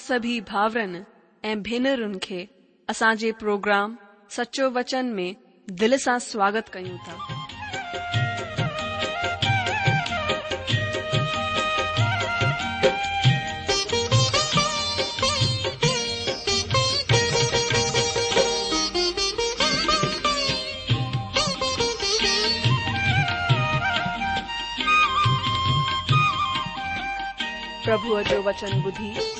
سبھی بھا بھی اروگرام سچو وچن میں دل سے سواگت کبھو جو وچن بدھی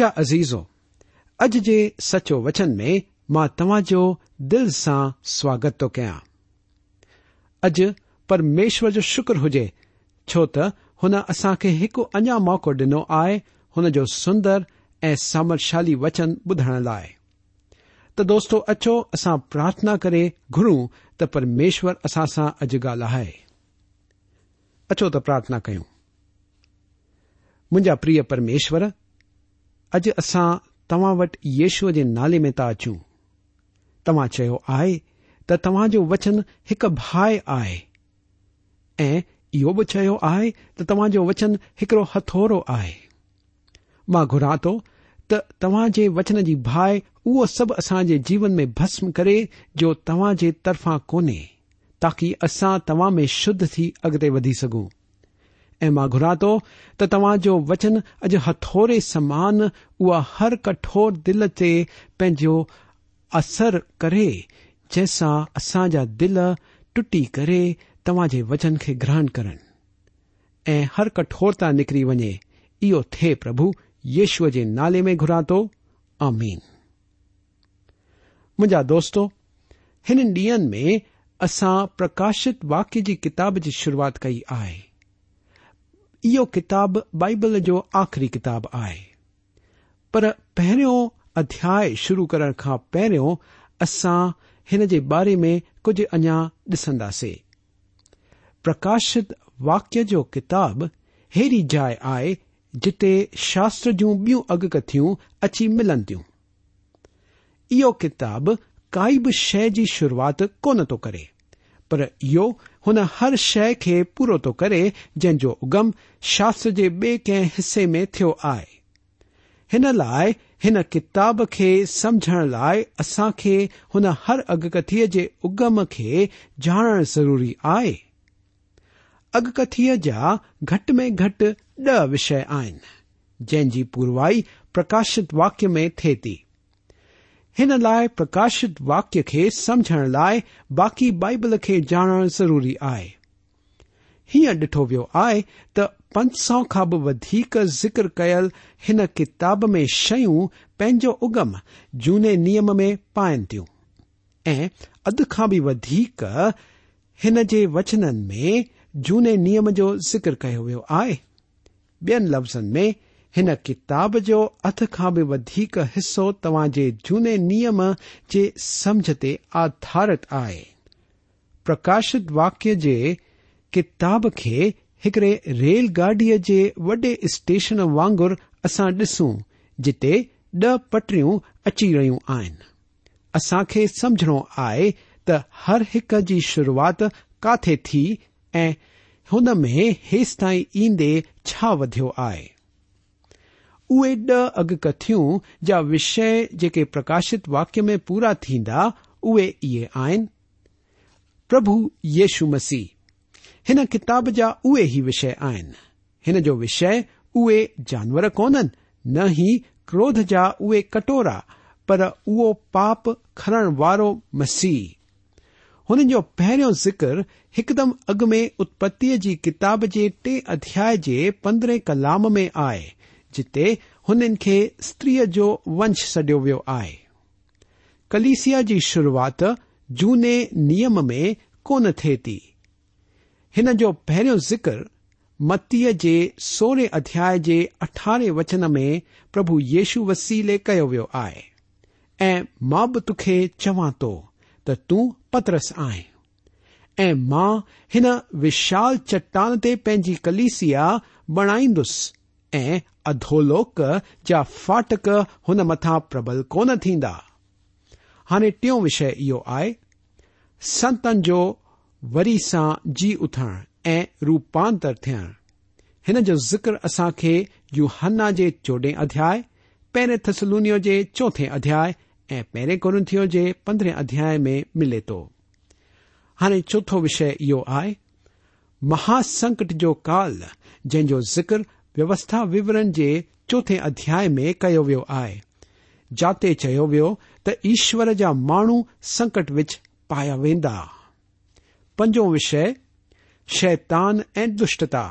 عزیزو اج کے سچو وچن میں تعاجو دل سے سواگت تو کج پرمشور جو شکر ہوج چو تسا ایک عجا موقع ڈنو ہے انجو سندر ای سامرشالی وچن بدھان لائے تو دوستوں اچو اثا پرارتھنا کریں گروں پرمشور اصاسا گالائے پرارتھنا کوں پر پری پرمیشر اج اصا تا وٹ یشو کے نالے میں تا اچانے تاجو وچن ایک بھائے آئے یہ تاجو وچن ایکڑو ہتھوڑ آئے گرا تو تاج وچن کی بھائے او سب اصاج جیون میں بسم کرے جو تاجا کون تاکی اصا تد اگے بدی سکوں گرا تو تاجو وچن اج ہتھوڑے سمان اب ہر کٹور دل تجوی اثر کرے۔ جیسا اصاجا دل ٹھیک کرے تاج وچن کے گرہن کرن۔ ایر کٹھور تا نکری ون او تھے پربھ یشو کے نالے میں گرا تو امین ما دوست ان ڈین میں اصا پرکاشت واقیہ کی جی کتاب کی شروعات کری ہے بائبل آخری کتاب ہے پر پہرو ادیا شروع کرنے کا پہرو اصا ان بارے میں کچھ اجا ڈسند پرکاشت واقیہ جو کتاب اریڑی جائ آئے جاتے شاستر جی اگکتھو اچھی ملنتوں کا شے کی شروعات کو پر هن هر شيءِ کي پورو ٿو ڪري جنهن جو اگم شاستر جي ٻئي ڪنهن حصي ۾ ٿيو آهي. هن لاءِ هن ڪتاب کي سمجهڻ لاءِ اسان کي هن هر اڳڪٿيءَ جي اگم کي ڄاڻڻ ضروري آهي. اڳڪٿيءَ جا گهٽ ۾ گهٽ ڏهه وشيه آهن جنهن جي پروائي پرڪاشت واڪيه ۾ ٿئي ٿي پرشت واقع کے سمجھنے لائے باقی بائبل کے جانا ضروری آ ہھو وی ہے تچ سو کا بھی ذکر کیئل ہن کتاب میں شیوں پنجو اگم جنے نیم میں پائنتوں ادیک ان کے وچن میں جنے نیم جو ذکر کیا ویسے آئے بن لفظ میں ان کتاب جو ات کا بھی ودی حصہ تاج جیم کی سمجھ تدھارت آئے پرکاشت واقیہ کے کتاب کے ایکڑے ریل گاڈی کے وڈے اسٹن وگر اصا ڈسوں جتے ڈ پٹروں اچی رہی آسا کے سمجھنو آئے تر ایک کی شروعات کات تھی ان میں ہےس تائی ایدی آ اہ ڈ اگکتھوں جا وشی جے پرکاشت واقع میں پورا تین اہ آبھ یشو مسیح کتاب جا اہ وشی آن جو وشی اہ جانور کون ن ہی کوھ جا کٹوا پر او پاپ کنن والو مسیح پہ ذکر ایک دم اگ میں اتپتی جی کتاب کے ٹے ادیا پندرہ کلام میں آئے جتن استری جو ونش سڈ وی ہے کلسیا شروعات جنے نیم میں کون تھے تھی ان پہ ضر متی سورہ ادیا اٹھارہ وچن میں پربھ یشو وسیلے کہ وی ہے تو چترس آن وشال چٹان تی کلسیا بنائیس ادوک جا فاٹک ہوا پربل کون تھی ہانے ٹھيوں وشے یہ آئے سنتن جو وری سا جی اتن ایپانتر تھن ہن كو ذكر اصا كے یو ہنا جوڈہ ادیا پہ تھسلو كے چوتھے ادیا پہ كرنتھیوں کے پندرہ ادیا میں ملے تو ہانے چوتھو وشی یہ آئے مہاسکٹ جو كال جن كو ذكر ووسھا وورن کے چوتھے ادیا میں کیا ویو ہے جاتے چھ وی تشور جا ماح سنکٹ وچ پایا وا پیتان ای دشٹتا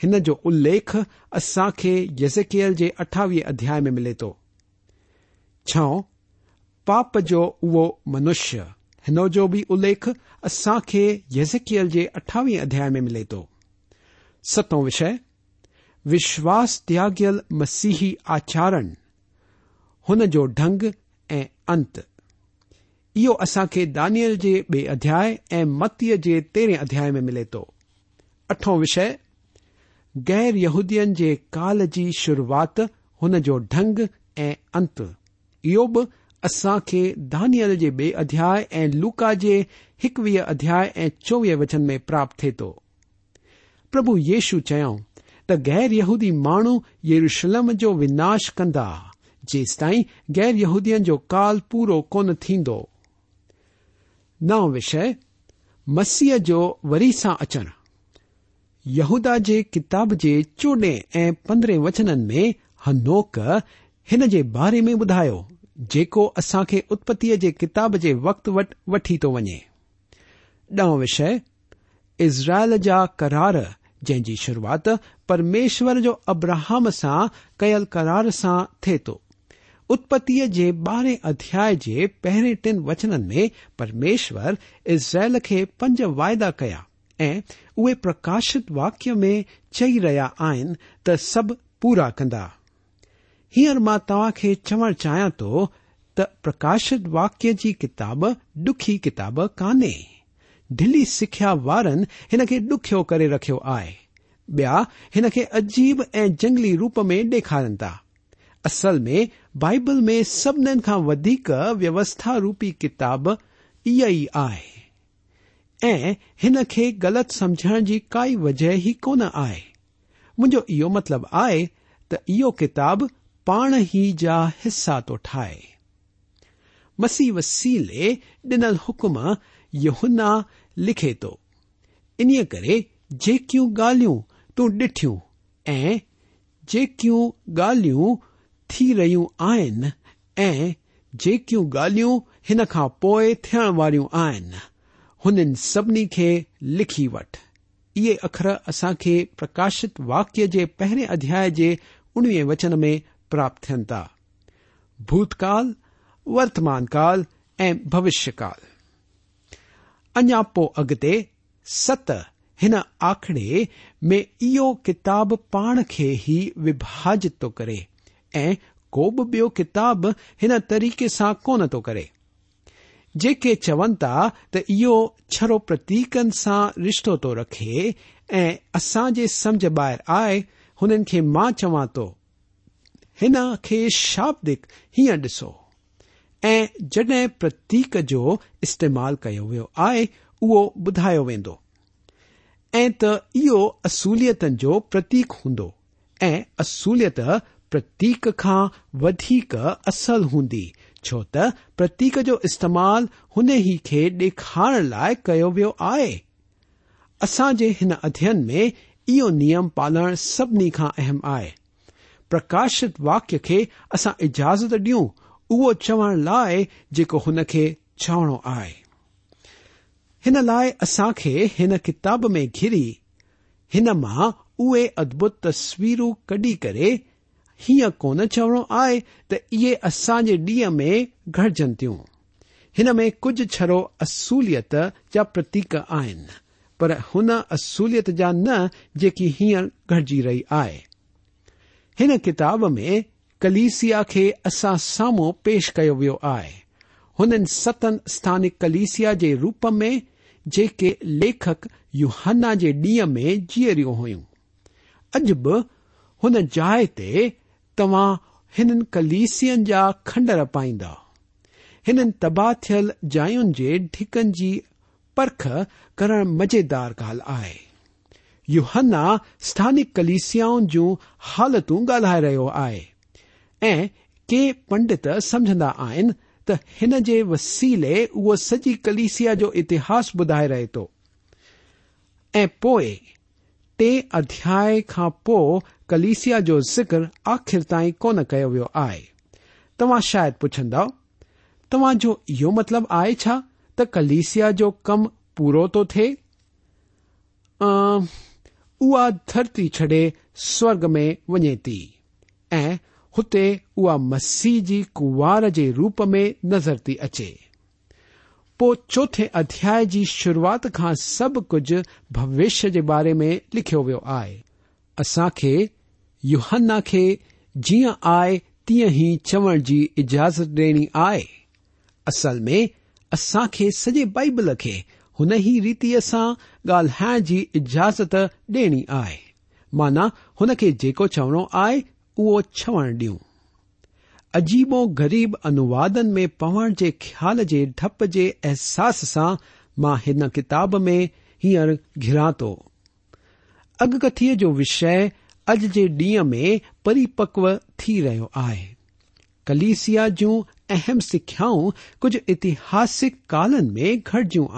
انجو اخ اصان یزکیئل کے اٹھای ادیا میں ملے تو چاپ جو منشی انجو بھی الخ اسان کے یزکیل اٹھائی ادھیا میں ملے تو ستوں وش وشوس تیاگل مسیحی آچارن ڈگ ای ات اصا کے دانیہ بے ادیا متیے کے تیرہ ادیا میں ملے تو اٹھ وشے گیر دی کال کی شروعات ڈگ اتو بس دل کے بے ادیا لکا ج اکوی ادیا چوی وچن میں پراپت تھے تو پھو یشو چیاؤ ت گر یہودی مہ یروشلم وناش کندا جیس تائی غیر یہود کال پورو کون تھی نو وشی مسی جو وریسا اچن یہدا کے کتاب کے چوڈ ای پندرہ وچن میں ہنوک ان کے بارے میں بدھا جس اتپتی کے کتاب کے وقت وی تو وجے ڈو وشرائل جا کر جن کی شروعات پرمیشور ابراہم سا کل قرار سا تھے تو۔ اتپتی کے بارہ ادیا پہ ٹین وچن میں پرمیشور اسرائل کے پچ وائد کیا۔ اوے پرکاشت واقیہ میں چی رہا تب پورا کرد ہیر موا کے چوڑ چاہیے تو ترکاشت واقیہ کی جی کتاب ڈکھی کتاب كا دلی سكھیا وارن ان كے ڈخیو كے ركھو آہ عجیب ای جنگلی روپ میں ڈکھاری تا اصل میں بائبل میں سبنی کا ووستھا روپی کتاب یہ غلط سمجھنے کی کائی وجہ ہی کون آئی مجھے یہ مطلب آئے تابب پان ہی جا حصہ تو ٹائ مسی وسیل ڈنل حکم ین لکھے تو. انی کریں گال تٹھوں ایالوں گال تھوڑی لکھی وٹ یہ اخر اصا کے پرکاشت واقع کے پہرے ادیا ان وچن میں پاپت تھن تا بھوتکال وتمان کال اوشیہ کال اجا پو اگطے ست آخڑ میں یہ پان کی ہی وبھاجت تو کریں کو بی کتاب ان تریقے سے کون تو کرے جے چون تا ترو پتیکن سا رشتہ تو رکھے ایسا سمجھ باہر آئے ہو چاہ تو ان شاب ہوں ڈسو ای جڈ پتیک استعمال کرے او بدایا وی ۽ ته اهو اسوليتن جو پرتيڪ هوندو ۽ اسوليت پرتيڪ کان وڌيڪ اصل هوندي ڇو ته پرتيڪ جو استعمال هن ئي کي ڏيکارڻ لاءِ ڪيو ويو آهي. اسان جي هن اڌيين ۾ اهو نيم پالڻ سڀني کان اهم آهي. پرڪاشت واڪيه کي اسان اجازت ڏيون اهو چوڻ لاءِ جيڪو هن کي چوڻو آهي ہن لائے اصا کے ان کتاب میں گھری انا اے ادبت تسوی کڈی کر ہین کون چوڑو آئی تے اصاج ڈیئ میں گرجنتھی میں کجھ چڑو اصول یا پتیک آسولیت جا ن جی ہر گڑ رہی آئے کتاب میں کلسیا اصا سامو پیش کیا ویسے آ ستن ستانک کلیسیا روپ میں جيڪي ليکڪ يهانا جي ڏينهن ۾ جيئريون هيون. اڄ به هن جاءِ تي توهان هنن ڪليسين جا کنڊر پائيندا. هنن تباهه ٿيل جاين جي ڍڪن جي پرک ڪرڻ مزيدار ڳالهه آهي. يهنا سٿانڪ ڪليسيائن جون حالتون ڳالهائي رهيو آهي. ۽ ڪي پنڊت سمجهندا آهن ان کے وسیلے او سجی کلسیا جو اتحاس بدائے رہے تو۔ پوئ ٹھیا کلسیا ذکر آخر تون کہ تما شاید پوچھند تا جو مطلب آئے تلسیا جو کم پورا تو تھی درتی چڈے سوگ میں ون تھی مسی کنوار کے روپ میں نظر تھی اچے پو چوت ادیا شروعات کا سب کچھ بوشیہ کے بارے میں لکھو ویو آئے اصا یوہن خي جی آئے تيں ہى چوڑھى اجازت ڈينى آي اصل ميں اصاكي سجي بائبل كے انہى رىتيں گالين كى اجازت ڈينى آ مانا انكو چوڑو آئے چو ڈیوں عجیب گریب انواد میں پوڑ کے خیال کے ڈپ کے احساس سے ہر گراں تو اگکتھی جو وش اج کے ڈیئ میں پریپکو تھی رہا ہے کلیسیا جہم سکھیاؤں کچھ ایتہسک کالن میں گرجیوں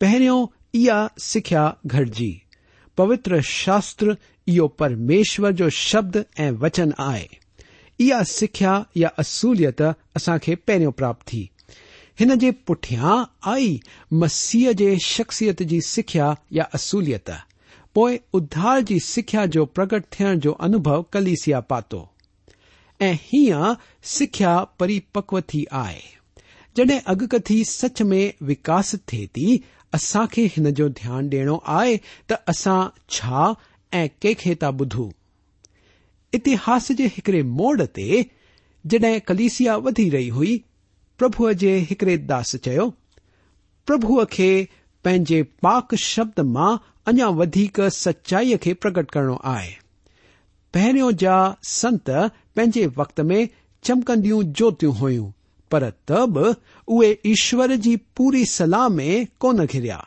پہ سکھا گھٹجی پوتر شاستر یو پرمیشور جو شبد ای وچن آئے سکھ اصول اصا کے پہر پراپت تھی ان کے پئی مسیح کے شخصیت کی سکھیا یا اصول ادار کی سکھیا جو پرگٹ تھن جو انبو کلیسیا پاتو ای سکھیا پری پکو تھی آئے جڈ اگکتھی سچ میں وکاس تھے تی اِن جو دیا ڈیڑھ آئے تسا کھے تا بدھ انتہاس کے ایکڑے موڑ تڈ کلسیادی رہی ہوئی پربو کے ایکڑے داس چھو کے پاک شبد ما ویک سچائی کے پرگٹ کرنو آئے پہرو جا سنت وقت میں چمکندی جوتو ہوئے ایشور کی پوری سلاہ میں کون گھریا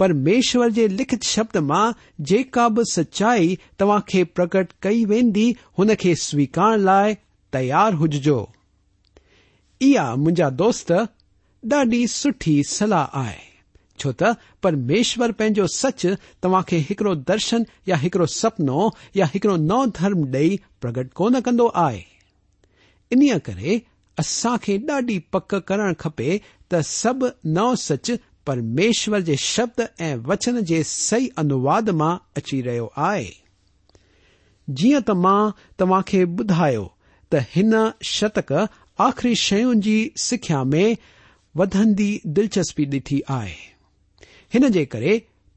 پرمیشور لکھت شبد ما جا ب سچائی تا پرگٹ کی وی ان سویکار لائ تار ہوجو یہ دوست ڈاڑی سی سلاہ آئے۔ چوت پرمیشر پینو سچ تا ایکڑو درشن یا ایک سپنو یا ایکڑو نو درم ڈے پرگٹ کون کرے انسان پک کرپے تب نو سچ پرمیشور یبد ايون كے سہى انواد ميں اچى رہيا جيں تا تاكے بدھايا تن شتک آخری شيون جى جی سكھيا ميں ودى دلچسپى ڈيى آري پر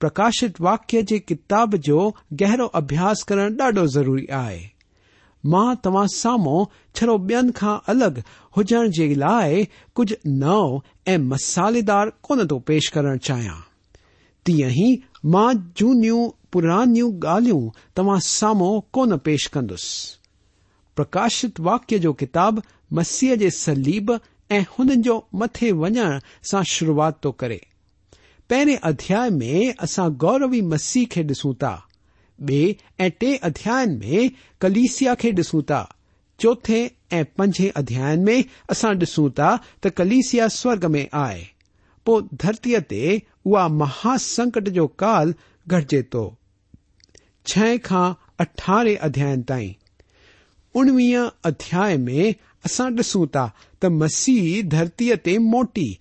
پكاشت واقي کتاب جو گہرو ابھيس كرن ڈاڈو ضرورى ہے تواں ساموں چڑو بی الگ ہوجن جی لائ کھج نو ای مسالیدار کون تو پیش کرن چاہیے تیئ ہی ماں جیوں پُرا گالوں تا ساموں کون پیش کد پرشت واقیہ جو کتاب مسی کے سلیب ای مت ون سے شروعات تو کریں پہرے ادیا میں اوروی مسیح کے ڈسوں تا میں کلسیا ڈسوں تا چوتھے پھیا ڈسوں تا تو کلسیا سوگ میں آئے تو دھرتی تا مہاسنکٹ جو کال گڑے تو چھ اٹھارے ادیا تھی ان میں اسوں تا تو مسیح دھرتی موٹی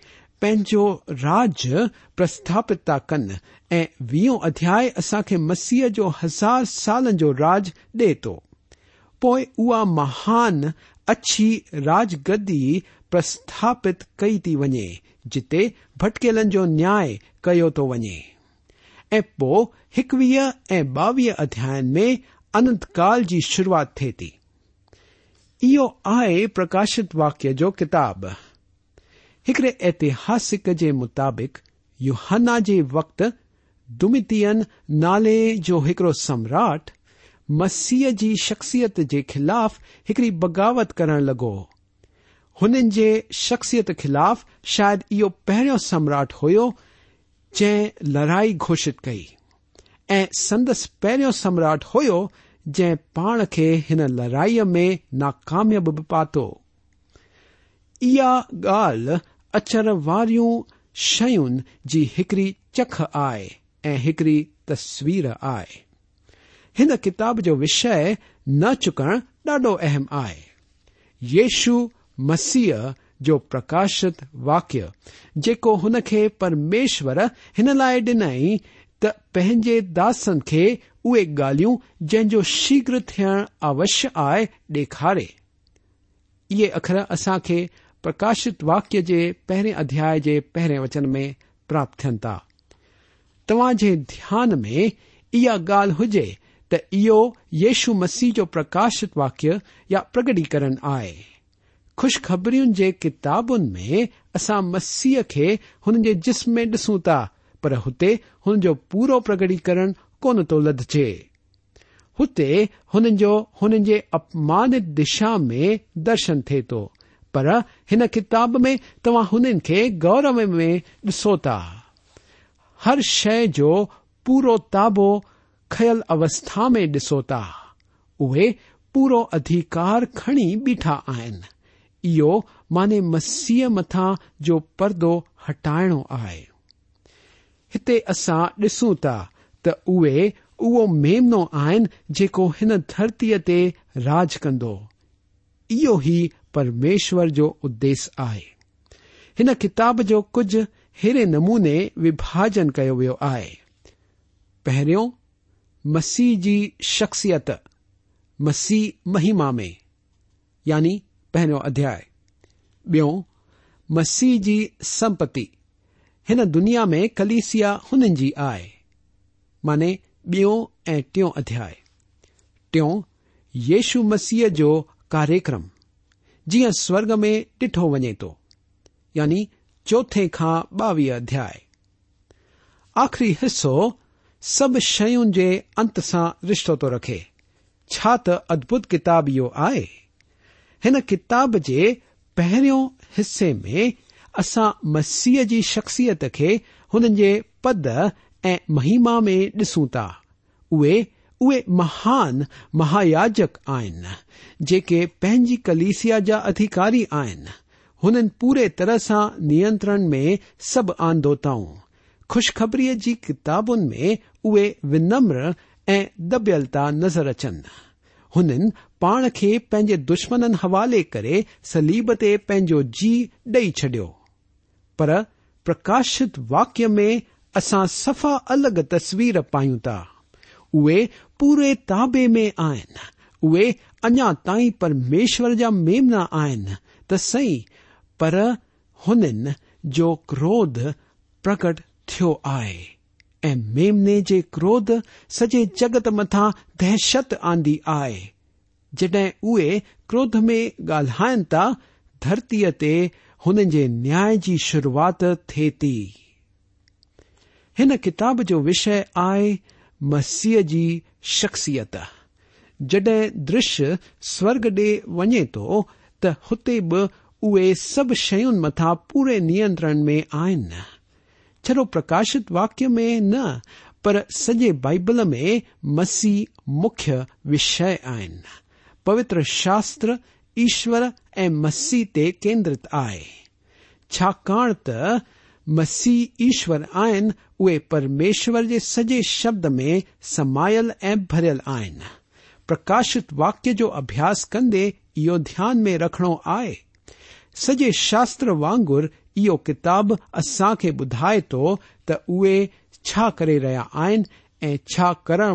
راج پرستھاپت تا کن اِن وی ادیا اصا کے مسیح جو ہزار سال راج ڈی تو۔ اہان اچھی رج گدی پرستھاپت کی وجے جتے بھٹکیلن جو نیا تو ون ایكوی بھائی ادیا میں انت كال كی جی شروعات كے تیو آئے پركاشت واقیہ جو كباب ایکڑے ایتحاس کے مطابق یوہانا کے وقت ڈمتین نالے جوڑو سمراٹ مسیح کی شخصیت کے خلاف ایکڑی بغاوت کرگ ان شخصیت خلاف شاید یہ پہ سمراٹ ہو جن لڑائی گھوشت کی سند پہ سمراٹ ہو جن پان کے ان لڑائی میں ناکام پاتھ یہ گال اچر وار شن جی ایکڑی چکھ آئے ایکڑی تصویر آتاب جو وشے ن چکن ڈاڈو اہم آئے۔ یشو مسیح جو پرکاشت واقیہ جن کے پرمیشور ہن لائے ڈنئی تج داسن کے اوی گال جنو شیگڑ اوشیہ آئخارے یہ اخر اصا کے پرکاشت واقیہ کے پہرے ادیاائے کے پہرے وچن میں پراپت تھن تا۔ تی دیا میں یہ گال ہوجائے تو یشو مسیح جو پرکاشت واقیہ یا پرگڑیکرن آئے۔ خوشخبری جی کتابن میں اصا مسیح کے ان کے جسم میں ڈسوں تا، پر ہوتے انجو پورا پرگڑی کرن کون تو لدجے۔ ہوتے انجوی اپمان دشا میں درشن تھے تو۔ پر کتاب میں تا ان کے گورو میں ڈسو تر شے جو پورا تابو کل اوستھا میں ڈسو تے پورا ادھیکار کھڑی بٹھا مانے مسیح مت جو ہٹائن آئے اصا ڈسوں تا تے او منو آن جن درتی راج کرو ہی پرمیشور ادیش آتاب جو کھج اڑے نمونے وباجن کیا ویو آئے۔ پہرو مسیح کی شخصیت، مسیح مہیما میں یعنی پہرو ادیا مسیح کی سمپتی ہن دنیا میں کلیسیا ان جی مانے بیوں ٹھیک ادیا ٹھو یشو مسیح جو کاریہکرم جی سورگ میں ڈٹھو وجے تو یعنی چوتھے کا باوی ادیا آخری حصو سب شیون کے ات سے رشتہ تو رکھے۔ تدبت کتاب یہ کتاب کے پہروں حصے میں اصا مسیح کی شخصیت کے اند مہیم میں ڈسوں تا۔ اوے مہان مہایاجک آن جے پنجی کلیسیا جا ادھیکاری آن پورے ترحا نن میں سب آندو تاؤں خوشخبری جی کتابن میں اوے ونمر دبیل تا نظر اچن۔ ہن پان کے پے دشمن ن حوالے کری سلیب تینو جی ڈی چڈی پر پکاشت واقیہ میں اصا سفا الگ تصویر پائن تا۔ تابے میں آن اجا تائی پرمیشر تی پروھ پرگٹ تھو کود سجے جگت مت دہشت آند آئی جڈ اے کوھ میں گالائن ترتی نیا شروعات وش آئے مسی جی شخصیت جڈ دش سرگ ڈی وجے تو ہوتے بھی اے سب شیون متا پورے نیترن میں آن چرو پرکاشت واقع میں ن پر سجے بائبل میں مسیح مخ وشی آ پوتر شاستر ایشور ای مسیح تیدرت آئےک ت مسیح ایشوری پرمیشور سج شبد میں سمائل برل آئی پرشت واقع جو ابیاس کندے یہ دیا میں رکھنو آئے۔ سجے شاستر وگر یہ کتاب اصا کے بدائے تو، تہ رہا کرا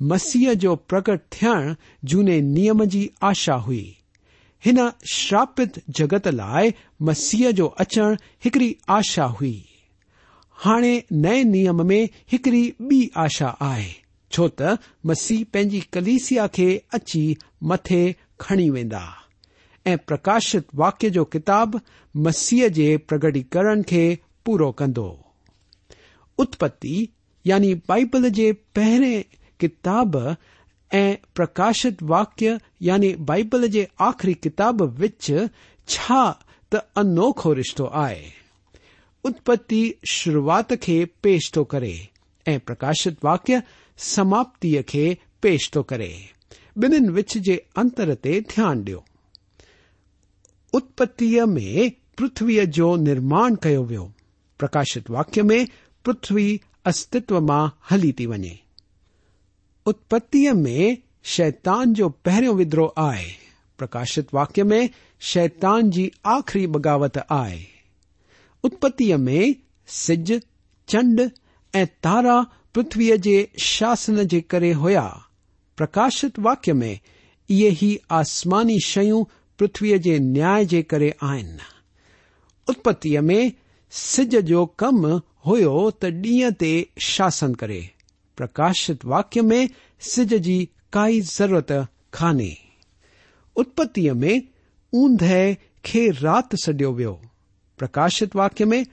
مسیح جو پرکٹ تھونے نیم کی آشا ہوئی۔ شراپت جگت لائے مسیح جو اچن ایکڑی آشا ہوئی ہانے نئے نیم میں ایکڑی بی آشا چوت مسیحی کلیسیا کے اچھی مت کنی وینا ای پرکاشت واقیہ جو کتاب مسیح کے پرگٹی پورا کرپتی یعنی بائبل کے پہرے کتاب پرشت واق یعنی بائبل کے آخری کتاب وچوکھو رشتہ آئے۔ اتپت شروعات کے پیش تو کری پرکاشت واقع سماپتی کے پیش تو کرے۔ بن وچ کے اتر تی دن ڈیو اتپتی میں پرتوی جو نرم کیا ویو۔ پرکاشت واقیہ میں پتوی استو میں ہلی تھی وے اتپت میں شیتان جو پہرو ودروہ آئے۔ پرکاشت واقیہ میں شیتان کی جی آخری بغاوت آئے۔ اتپت میں سج چنڈ ای تارا پتوی کے شاسن جی ہوا پرکاشت واقیہ میں یہی آسمانی شیوں پرتوی کے نیا کرتپتی میں سج جو کم ہو شاسن کرے۔ پراشت و واقع میں سج کی جی کائی ضرورت کھانی اتپت میں ادہ رات سڈو وی پرکاشت واقی میں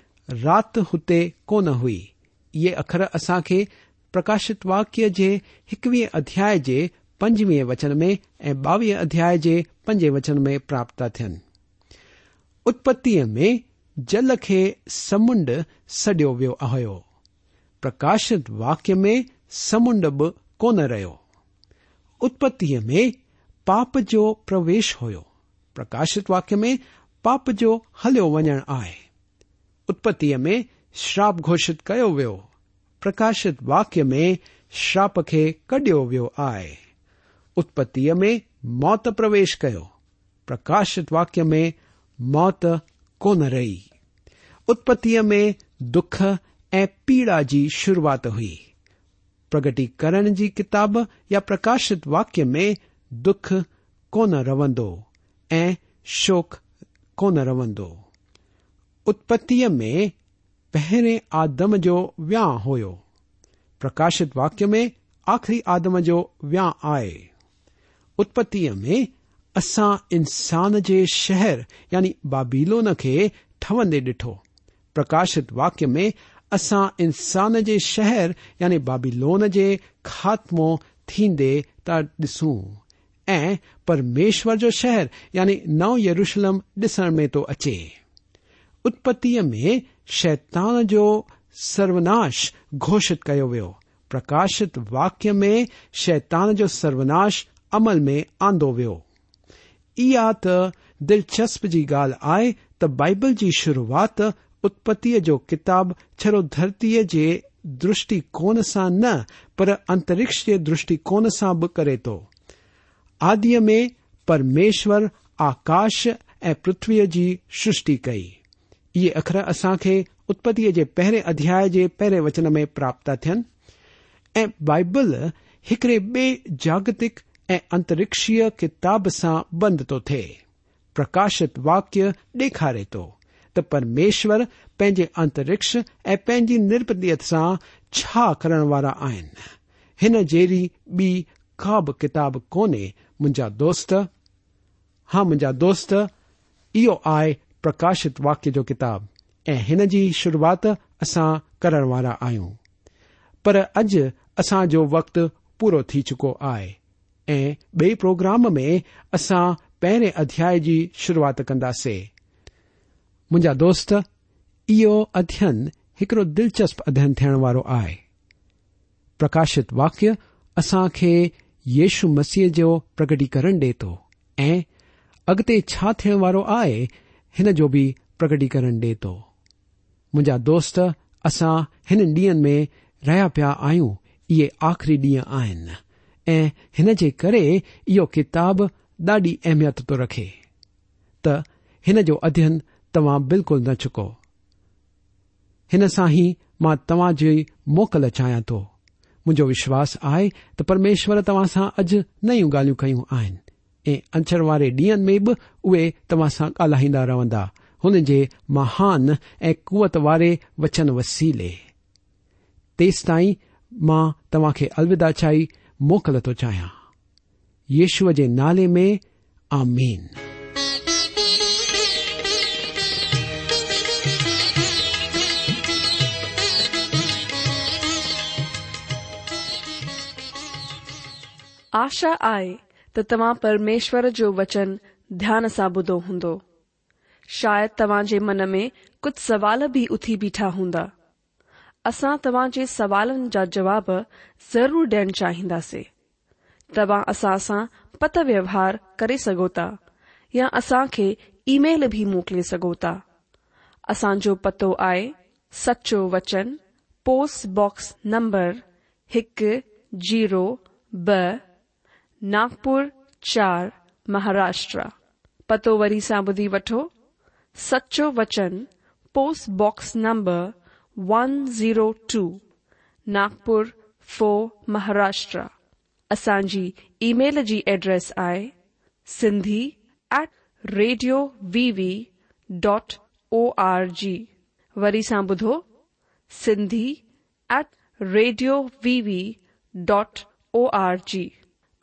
رات ہوتے کون ہوئی۔ یہ اخر اصاشت واقع کے اکوی ادیا پنجوی وچن میں بے ادیا پنج وچن میں پراپت تھن اتپت میں جل کے سمند سڈو وی ہو پرشت واقع میں سمنڈ ب کون رہتی میں پاپ جو پرویش ہو پرکاشت واق میں میں پاپ جو ہلو وی اتپتی میں شراپ گھوشت کیا وی پرکاشت واقع میں شراپ کے کڈی وی آئے اتپت میں موت پرویش کرکاشت واقع میں موت کون ری اتپتی میں دکھ پیڑا جی شروعات ہوئی پرگٹین کی کتاب یا پرکاشت واقیہ میں دخ کون رو شوق کون روپت میں پہرے آدم جو ویاح ہوکاشت واقیہ میں آخری آدم جو وا آئے اتپتی میں اصا انسان کے شہر یعنی بابیلون کے ٹوندے ڈھٹو پرکاشت واقع میں اصا انسان کے شہر یعنی بابی لو کے خاتمو ٹے تا ڈسوں۔ ایمشور جو شہر یعنی نو یرروشل ڈسن میں تو اچے۔ اتپتی میں شیتان جو سروناش گھوشت کرو پرکاشت واقیہ میں شیتان جو سروناش امل میں آد و دلچسپ کی گال ہے ت بائبل کی شروعات اتپت جو کتاب چرو دھرتی درشٹکو سے ن پر اترکش کے درشٹکو سے کرے تو آدی میں پرمیشور آکاش ای پتھوی سٹ یہ اخر اصا کے اتپتی کے پہرے ادیا پہرے وچن میں پراپت تھن بائبل ایکڑے بی جاگتک ایترکشی کتاب سے بند تو تے پرکاشت واقیہ ڈکھارے تو ت پرمیشور پے اترکش پینی نرپ دا چھ کرا جڑی بیتاب کون مجا دوست۔ ہاں مجا دوست پرکاشت واقیہ جو کتاب۔ اِن کی جی شروعات اصا کرا آئوں پر اج اصا جو وقت پورا تھی چکو آئے۔ بے پوگرام میں اصا پہ ادیا جی شروعات كندے مجا دور یہ ادھین ایکڑو دلچسپ ادھینارے پرکاشت واقیہ اصا خي شو مسیح جو پرگٹىكرن ڈے تو اگتے چھنوارو آئنو بي پرگٹىكرن ڈے تو ما دس ان ڈيں ميں ريا پيا آئوں یہ آخری ڈيہ آن كاب ڈى اہميت تو ركھے تيو ادھين تا بالکل نہ چکو ان سا ہی ماں تعاجی موقل چاہیا تو منجو وشواس آئے تو پرمیشور تواسا اج نئی گالو کئی آن ایچروارے ڈیئن میں بھی اوے تماسا گالائی رہندا ان کے مہان ای کُوت والے وچن وسیلے تیس تائی تا الداچائی موقع تو چاہیا یشو کے نالے میں آمین آشا آهي ته توهان پرميشور جو وچن ڌيان سان ٻڌو هوندو. شايد توهان جي من ۾ ڪجهه سوال به اٿي بيٺا هوندا. اسان توهان جي سوالن جا جواب ضرور ڏيڻ چاهينداسين. توهان اسان سان پت ويوهار ڪري سگهو ٿا يا اسان کي اي ميل به موڪلي سگهو ٿا. اسان جو پتو آهي سچو وچن پوسٽ باڪس نمبر هڪ زيرو به ناگپر چار مہاراشٹر پتو وی سا بدھ وٹو سچو وچن post box number one zero two Nagpur four Maharashtra اچانى email كى ايڈريس آئى set radio V V dot O R G و سدھی at radio V V dot O R G